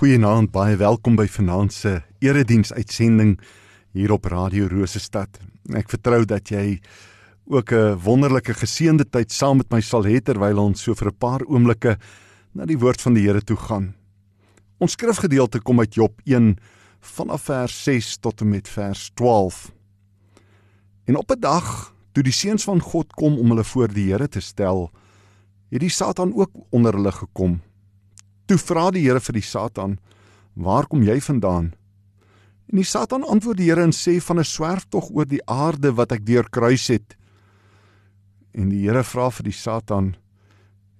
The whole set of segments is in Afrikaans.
Goeienaand, baie welkom by vanaand se erediens uitsending hier op Radio Rosestad. Ek vertrou dat jy ook 'n wonderlike geseënde tyd saam met my sal hê terwyl ons so vir 'n paar oomblikke na die woord van die Here toe gaan. Ons skrifgedeelte kom uit Job 1 vanaf vers 6 tot en met vers 12. En op 'n dag toe die seuns van God kom om hulle voor die Here te stel, het die Satan ook onder hulle gekom. Toe vra die Here vir die Satan: "Waar kom jy vandaan?" En die Satan antwoord die Here en sê: "Van 'n swerftog oor die aarde wat ek deur kruis het." En die Here vra vir die Satan: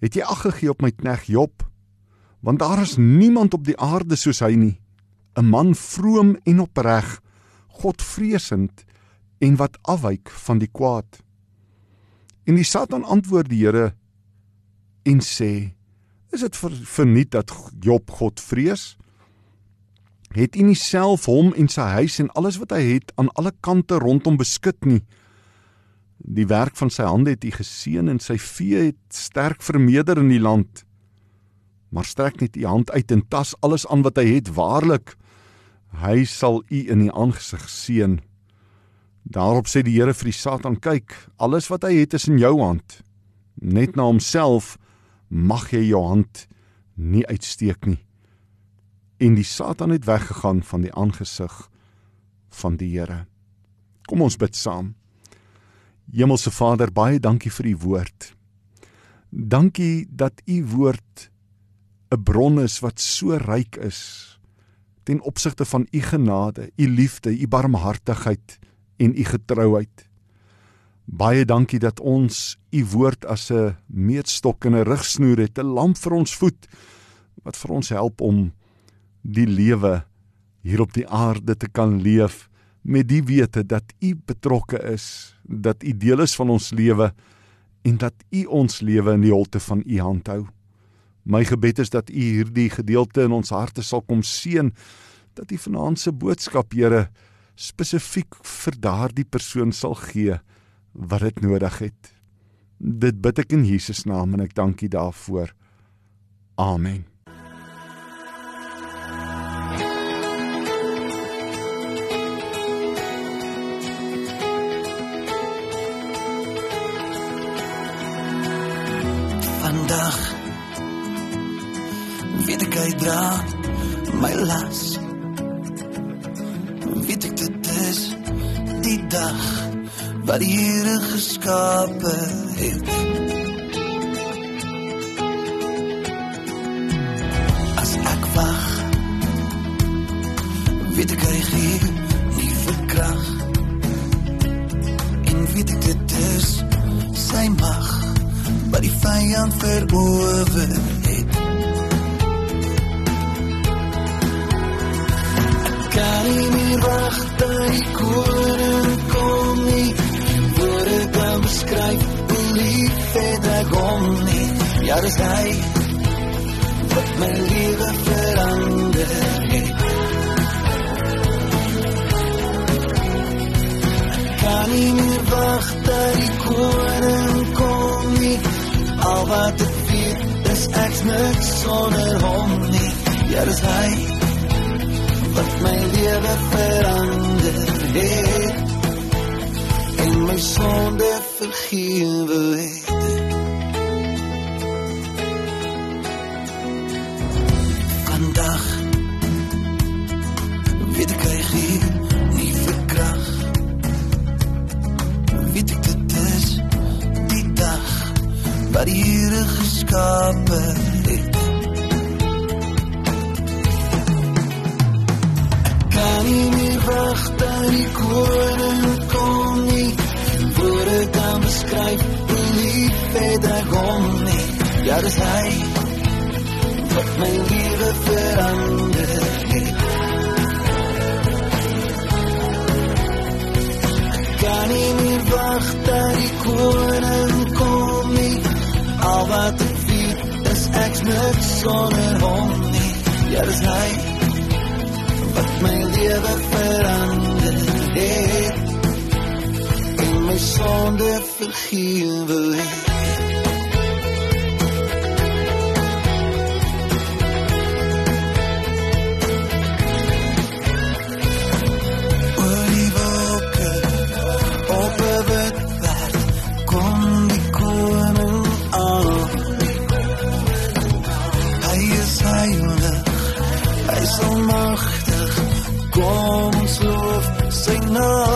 "Het jy ag gegee op my knegg Job? Want daar is niemand op die aarde soos hy nie, 'n man vroom en opreg, Godvreesend en wat afwyk van die kwaad." En die Satan antwoord die Here en sê: Is dit ver, verniet dat Job God vrees? Het hy nie self hom en sy huis en alles wat hy het aan alle kante rondom beskud nie? Die werk van sy hande het hy geseën en sy vee het sterk vermeerder in die land. Maar strek net u hand uit en tas alles aan wat hy het waarlik hy sal u in die aangesig seën. Daarop sê die Here vir die Satan: "Kyk, alles wat hy het is in jou hand. Net na homself mag jy jou hand nie uitsteek nie. En die Satan het weggegaan van die aangesig van die Here. Kom ons bid saam. Hemelse Vader, baie dankie vir u woord. Dankie dat u woord 'n bron is wat so ryk is ten opsigte van u genade, u liefde, u barmhartigheid en u getrouheid. Baie dankie dat ons u woord as 'n meetstok en 'n rigsnoer het, 'n lamp vir ons voet wat vir ons help om die lewe hier op die aarde te kan leef met die wete dat u betrokke is, dat u deel is van ons lewe en dat u ons lewe in die holte van u hand hou. My gebed is dat u hierdie gedeelte in ons harte sal kom seën dat u vanaand se boodskap Here spesifiek vir daardie persoon sal gee wat dit nodig het. Dit bid ek in Jesus naam en ek dank U daarvoor. Amen. Vandag weet ek hy dra my las. Weet ek dit is die dag wat Here geskape het. As ek wag, weet ek hy gee nie verkrag. En weet ek dit is sy mag wat die vyand verower het. Ek kan nie meer wag die koning Ja, dis hy wat my lewe verander het Ek kan nie meer wacht dat die koning kom nie Al wat ek weet is ek's niks sonder hom nie Ja, dis hy wat my lewe verander het en my sonde vergewe het. Wat die Here geskape het. Kan nie meer wag dat die koning kom nie, voor ek kan beskryf hoe lief ek hom nie. Ja, dis hy wat my lewe verander het. Ek net sonder hom nie. Ja, dis hy wat my lewe verander het. En my sonde vergewe het. Sy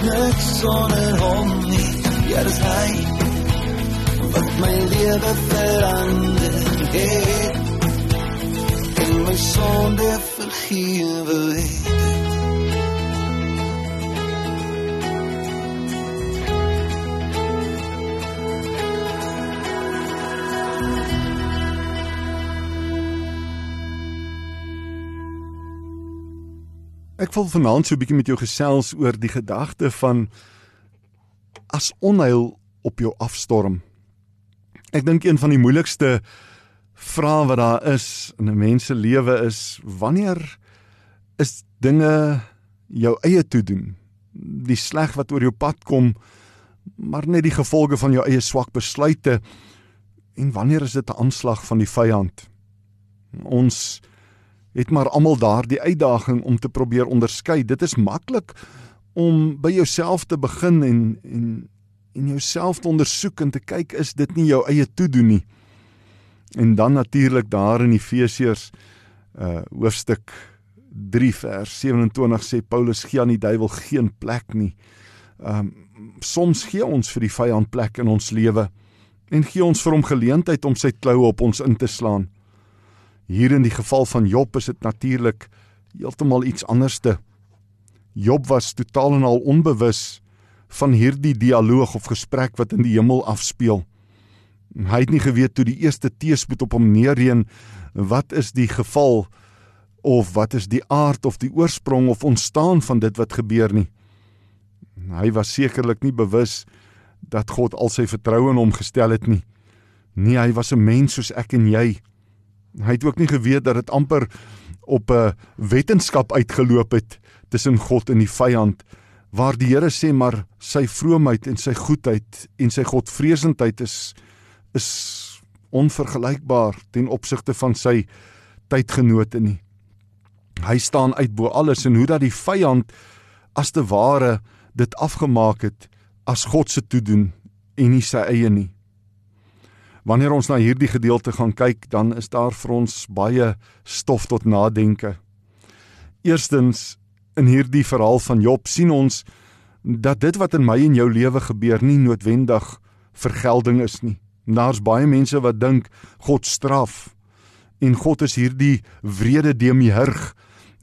is net sonder hom nie ja dis hy wat my lewe verander het en my sonde vergewe het. Ek wil vanaand so 'n bietjie met jou gesels oor die gedagte van as onheil op jou afstorm. Ek dink een van die moeilikste vrae wat daar is in 'n mens se lewe is wanneer is dinge jou eie toe doen? Die sleg wat oor jou pad kom, maar net die gevolge van jou eie swak besluite en wanneer is dit 'n aanslag van die vyand? Ons het maar almal daardie uitdaging om te probeer onderskei. Dit is maklik om by jouself te begin en en en jouself te ondersoek en te kyk is dit nie jou eie toedoen nie. En dan natuurlik daar in Efesiërs uh hoofstuk 3 vers 27 sê Paulus gee aan die duiwel geen plek nie. Um soms gee ons vir die vyand plek in ons lewe en gee ons vir hom geleentheid om sy kloue op ons in te slaan. Hier in die geval van Job is dit natuurlik heeltemal iets anderste. Job was totaal en al onbewus van hierdie dialoog of gesprek wat in die hemel afspeel. Hy het nie geweet toe die eerste teëspoed op hom neerreën wat is die geval of wat is die aard of die oorsprong of ontstaan van dit wat gebeur nie. Hy was sekerlik nie bewus dat God al sy vertroue in hom gestel het nie. Nee, hy was 'n mens soos ek en jy. Hy het ook nie geweet dat dit amper op 'n wetenskap uitgeloop het tussen God en die vyand waar die Here sê maar sy vroomheid en sy goedheid en sy godvreesendheid is is onvergelykbaar ten opsigte van sy tydgenote nie. Hy staan uit bo alles en hoe dat die vyand as te ware dit afgemaak het as God se toedoen en nie sy eie nie. Wanneer ons na hierdie gedeelte gaan kyk, dan is daar vir ons baie stof tot nadenke. Eerstens in hierdie verhaal van Job sien ons dat dit wat in my en jou lewe gebeur nie noodwendig vergelding is nie. Daar's baie mense wat dink God straf en God is hierdie wrede demiurg,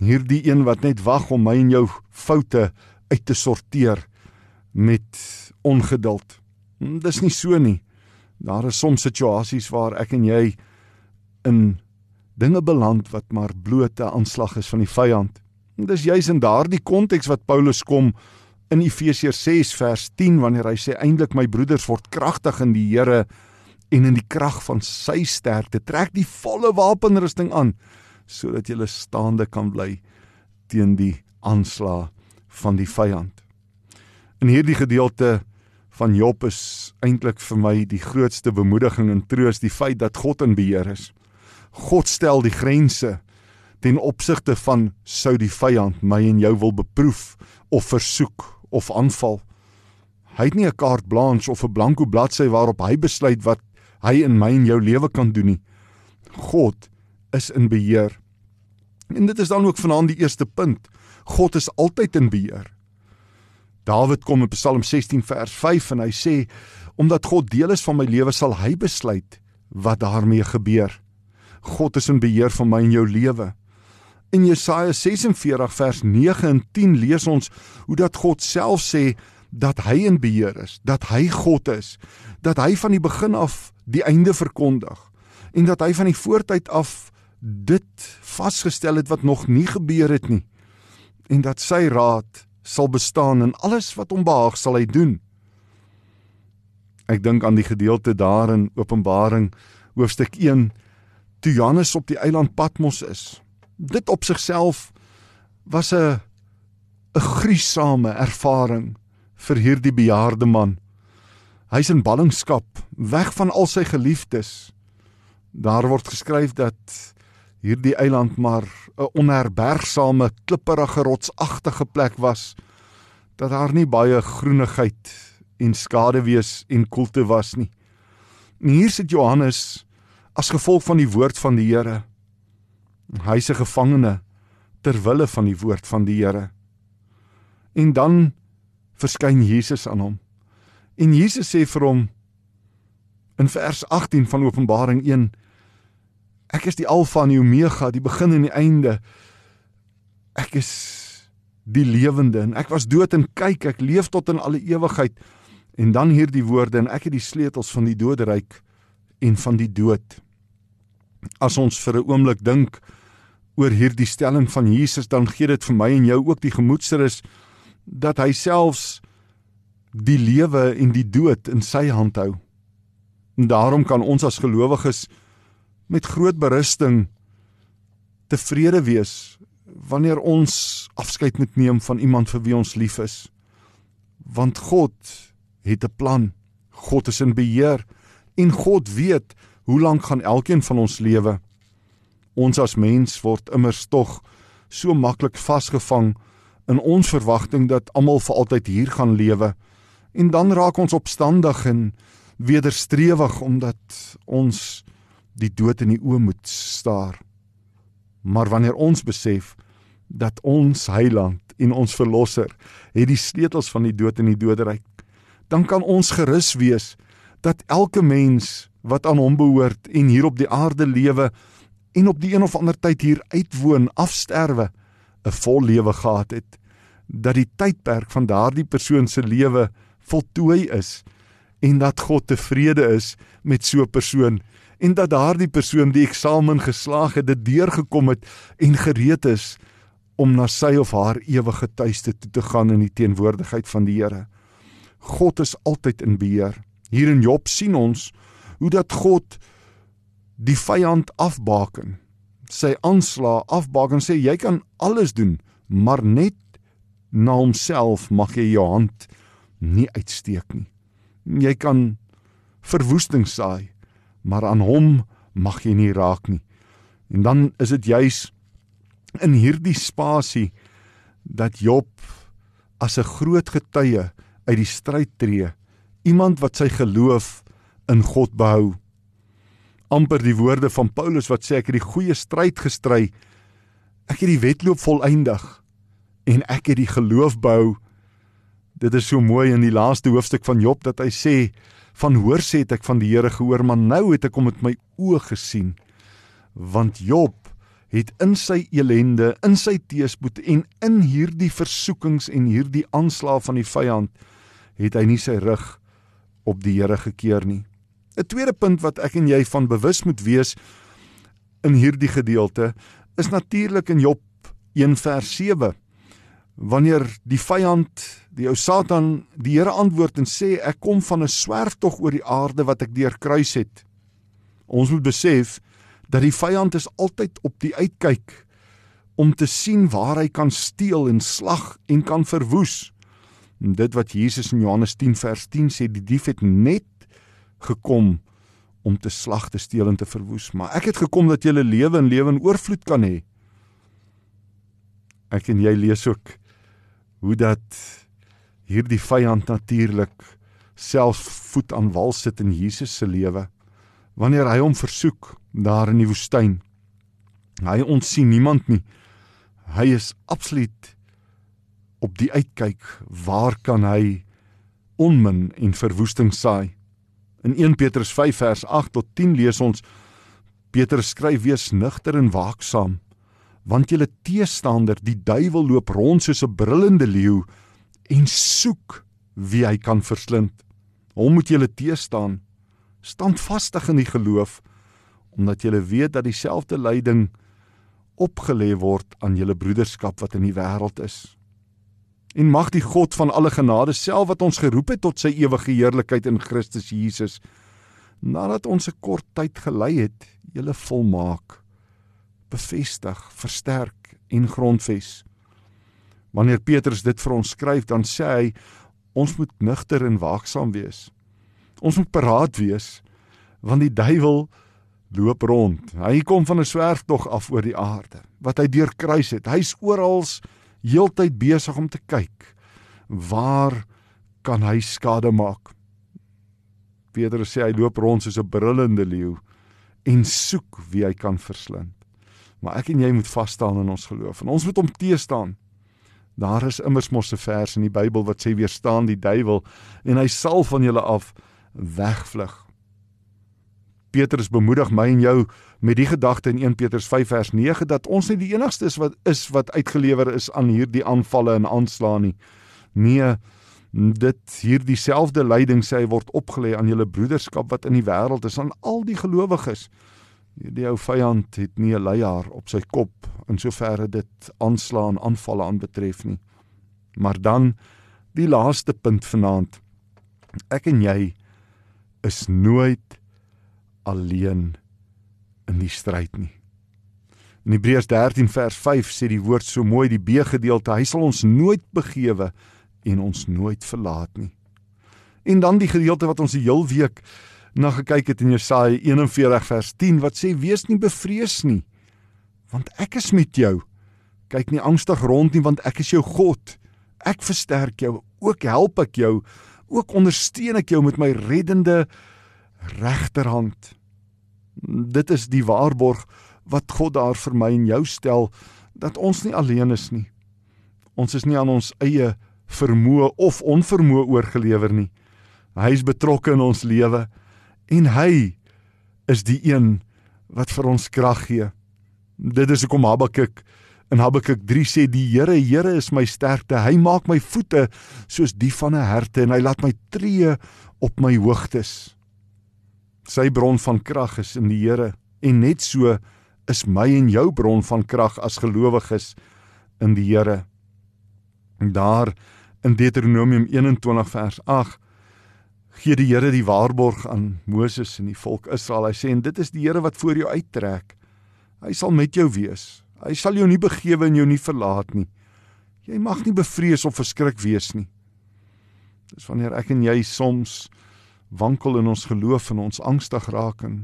hierdie een wat net wag om my en jou foute uit te sorteer met ongeduld. Dis nie so nie. Daar is soms situasies waar ek en jy in dinge beland wat maar blote aanslag is van die vyand. En dis juis in daardie konteks wat Paulus kom in Efesiërs 6 vers 10 wanneer hy sê eintlik my broeders word kragtig in die Here en in die krag van sy sterkte trek die volle wapenrusting aan sodat jy staande kan bly teen die aanslag van die vyand. In hierdie gedeelte van Job is eintlik vir my die grootste bemoediging en troos die feit dat God in beheer is. God stel die grense ten opsigte van sou die vyand my en jou wil beproef of versoek of aanval. Hy het nie 'n kaart blanche of 'n blanko bladsy waarop hy besluit wat hy in my en jou lewe kan doen nie. God is in beheer. En dit is dan ook vanaand die eerste punt. God is altyd in beheer. Dawid kom in Psalm 16 vers 5 en hy sê omdat God deel is van my lewe sal hy besluit wat daarmee gebeur. God is in beheer van my en jou lewe. In Jesaja 46 vers 9 en 10 lees ons hoe dat God self sê dat hy in beheer is, dat hy God is, dat hy van die begin af die einde verkondig en dat hy van die voortyd af dit vasgestel het wat nog nie gebeur het nie en dat sy raad sal bestaan en alles wat hom behaag sal hy doen. Ek dink aan die gedeelte daar in Openbaring hoofstuk 1 toe Johannes op die eiland Patmos is. Dit op sigself was 'n 'n gruisame ervaring vir hierdie bejaarde man. Hy's in ballingskap, weg van al sy geliefdes. Daar word geskryf dat hierdie eiland maar 'n onherbergsame, klipperige, rotsagtige plek was dat daar nie baie groenigheid en skaduwees en koelte was nie. En hier sit Johannes as gevolg van die woord van die Here. Hy's 'n gevangene ter wille van die woord van die Here. En dan verskyn Jesus aan hom. En Jesus sê vir hom in vers 18 van Openbaring Ek is die Alfa en die Omega, die begin en die einde. Ek is die lewende en ek was dood en kyk, ek leef tot in alle ewigheid. En dan hierdie woorde en ek het die sleutels van die doderyk en van die dood. As ons vir 'n oomblik dink oor hierdie stelling van Jesus, dan gee dit vir my en jou ook die gemoedsrus dat hy selfs die lewe en die dood in sy hand hou. En daarom kan ons as gelowiges met groot berusting tevrede wees wanneer ons afskeid moet neem van iemand vir wie ons lief is. Want God het 'n plan. God is in beheer en God weet hoe lank gaan elkeen van ons lewe. Ons as mens word immers tog so maklik vasgevang in ons verwagting dat almal vir altyd hier gaan lewe. En dan raak ons opstandig en wederstrewig omdat ons die dood in die oë moet staar. Maar wanneer ons besef dat ons Heiland en ons verlosser het die sleutels van die dood en die doderyk, dan kan ons gerus wees dat elke mens wat aan hom behoort en hier op die aarde lewe en op die een of ander tyd hier uitwoon, afsterwe, 'n vol lewe gehad het, dat die tydperk van daardie persoon se lewe voltooi is en dat God tevrede is met so 'n persoon en dat daardie persoon die eksamen geslaag het, dit deurgekom het en gereed is om na sy of haar ewige tuiste toe te gaan in die teenwoordigheid van die Here. God is altyd in beheer. Hier in Job sien ons hoe dat God die vyand afbaken. Sy aansla afbaken sê jy kan alles doen, maar net na homself mag jy jou hand nie uitsteek nie. Jy kan verwoesting saai, maar aan hom mag jy nie raak nie. En dan is dit juis in hierdie spasie dat Job as 'n groot getuie uit die stryd tree, iemand wat sy geloof in God behou. amper die woorde van Paulus wat sê ek het die goeie stryd gestry. Ek het die wedloop volëindig en ek het die geloof behou. Dit is so mooi in die laaste hoofstuk van Job dat hy sê van hoorsê het ek van die Here gehoor, maar nou het ek hom met my oë gesien. Want Job het in sy elende, in sy teëspoed en in hierdie versoekings en hierdie aanslae van die vyand het hy nie sy rug op die Here gekeer nie. 'n Tweede punt wat ek en jy van bewus moet wees in hierdie gedeelte is natuurlik in Job 1 vers 7 Wanneer die vyand, die ou Satan, die Here antwoord en sê ek kom van 'n swerftog oor die aarde wat ek deur kruis het. Ons moet besef dat die vyand is altyd op die uitkyk om te sien waar hy kan steel en slag en kan verwoes. En dit wat Jesus in Johannes 10 vers 10 sê, die dief het net gekom om te slag, te steel en te verwoes, maar ek het gekom dat jy lewe en lewe in oorvloed kan hê. Ek en jy lees ook hoe dat hierdie vyand natuurlik self voet aan wal sit in Jesus se lewe wanneer hy hom versoek daar in die woestyn. Hy ontsien niemand nie. Hy is absoluut op die uitkyk waar kan hy onmin en verwoesting saai. In 1 Petrus 5 vers 8 tot 10 lees ons Petrus skryf wees nugter en waaksaam want julle teestander die duiwel loop rond soos 'n brullende leeu en soek wie hy kan verslind. Hom moet julle teestaan standvastig in die geloof omdat julle weet dat dieselfde lyding opgelê word aan julle broederskap wat in die wêreld is. En mag die God van alle genade self wat ons geroep het tot sy ewige heerlikheid in Christus Jesus nadat ons 'n kort tyd gelei het, julle volmaak, bevestig, versterk en grondves. Wanneer Petrus dit vir ons skryf, dan sê hy ons moet nugter en waaksaam wees. Ons moet paraat wees want die duiwel loop rond. Hy kom van 'n swerftog af oor die aarde wat hy deurkruis het. Hy's oral heeltyd besig om te kyk waar kan hy skade maak. Petrus sê hy loop rond soos 'n brullende leeu en soek wie hy kan verslind. Maar ek en jy moet vas staan in ons geloof en ons moet hom teëstaan. Daar is immers mos 'n vers in die Bybel wat sê weerstaan die duiwel en hy sal van julle af wegvlug. Petrus bemoedig my en jou met die gedagte in 1 Petrus 5 vers 9 dat ons nie die enigste is wat is wat uitgelewer is aan hierdie aanvalle en aanslae nie. Nee, dit hierdie selfde lyding sê word opgelê aan julle broederskap wat in die wêreld is aan al die gelowiges. Die ou vyand het nie 'n leier op sy kop in soverre dit aanslaan aanvalle aanbetref nie. Maar dan die laaste punt vanaand. Ek en jy is nooit alleen in die stryd nie. In Hebreërs 13 vers 5 sê die woord so mooi die B gedeelte, hy sal ons nooit begewe en ons nooit verlaat nie. En dan die gedeelte wat ons die heel week na gekyk het in Jesaja 41 vers 10 wat sê wees nie bevrees nie want ek is met jou. Kyk nie angstig rond nie want ek is jou God. Ek versterk jou, ook help ek jou, ook ondersteun ek jou met my reddende regterhand. Dit is die waarborg wat God daar vir my en jou stel dat ons nie alleen is nie. Ons is nie aan ons eie vermoë of onvermoë oorgelewer nie. Hy is betrokke in ons lewe en hy is die een wat vir ons krag gee. Dit is hoekom Habakuk in Habakuk 3 sê die Here, Here is my sterkte. Hy maak my voete soos die van 'n herte en hy laat my tree op my hoogtes. Sy bron van krag is in die Here en net so is my en jou bron van krag as gelowiges in die Here. Daar in Deuteronomium 21 vers 8 gee die Here die waarborg aan Moses en die volk Israel. Hy sê en dit is die Here wat voor jou uittrek. Hy sal met jou wees. Hy sal jou nie begewe en jou nie verlaat nie. Jy mag nie bevrees of verskrik wees nie. Dis wanneer ek en jy soms wankel in ons geloof en ons angstig raak en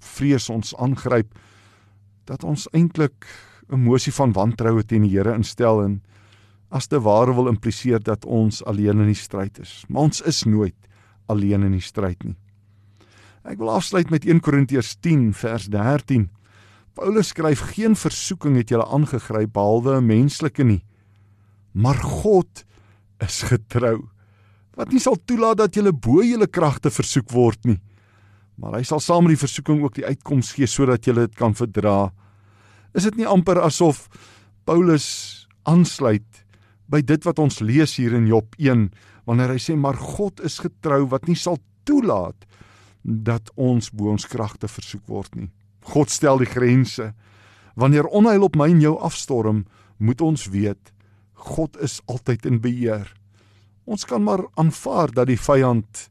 vrees ons aangryp dat ons eintlik 'n emosie van wantroue teen die Here instel en as te ware wil impliseer dat ons alleen in die stryd is. Maar ons is nooit alleen in die stryd nie. Ek wil afsluit met 1 Korintiërs 10 vers 13. Paulus skryf geen versoeking het julle aangegryp behalwe 'n menslike nie. Maar God is getrou wat nie sal toelaat dat julle bo julle kragte versoek word nie. Maar hy sal saam met die versoeking ook die uitkoms gee sodat julle dit kan verdra. Is dit nie amper asof Paulus aansluit by dit wat ons lees hier in Job 1 wanneer hy sê maar God is getrou wat nie sal toelaat dat ons bo ons kragte versoek word nie. God stel die grense. Wanneer onheil op my en jou afstorm, moet ons weet God is altyd in beheer. Ons kan maar aanvaar dat die vyand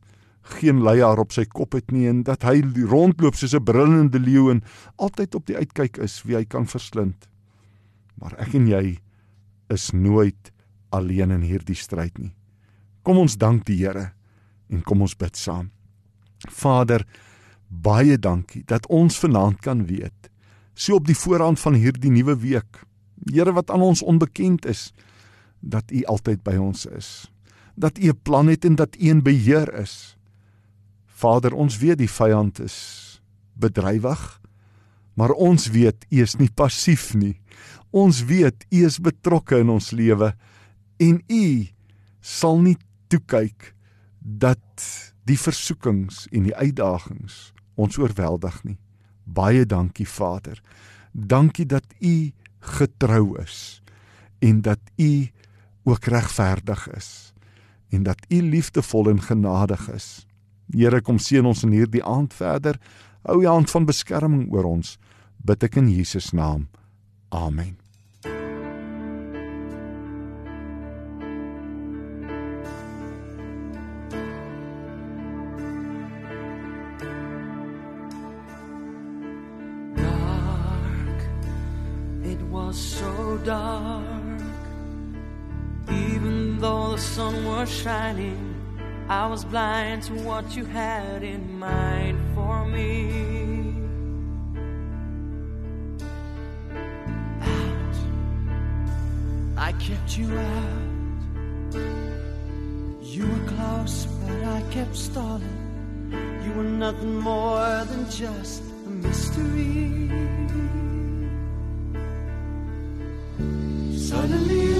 geen leier op sy kop het nie en dat hy rondloop soos 'n brullende leeu en altyd op die uitkyk is wie hy kan verslind. Maar ek en jy is nooit alleen in hierdie stryd nie. Kom ons dank die Here en kom ons bid saam. Vader, baie dankie dat ons vanaand kan weet, so op die voorhand van hierdie nuwe week, Here wat aan ons onbekend is, dat U altyd by ons is. Dat U 'n plan het en dat U in beheer is. Vader, ons weet die vyand is bedrywig, maar ons weet U is nie passief nie. Ons weet U is betrokke in ons lewe en U sal nie toekyk dat die versoekings en die uitdagings ons oorweldig nie. Baie dankie Vader. Dankie dat U getrou is en dat U ook regverdig is en dat U liefdevol en genadig is. Here kom seën ons in hierdie aand verder. Hou U hand van beskerming oor ons. Bid ek in Jesus naam. Amen. Blind to what you had in mind for me. Out. I kept you out. You were close, but I kept stalling. You were nothing more than just a mystery. Suddenly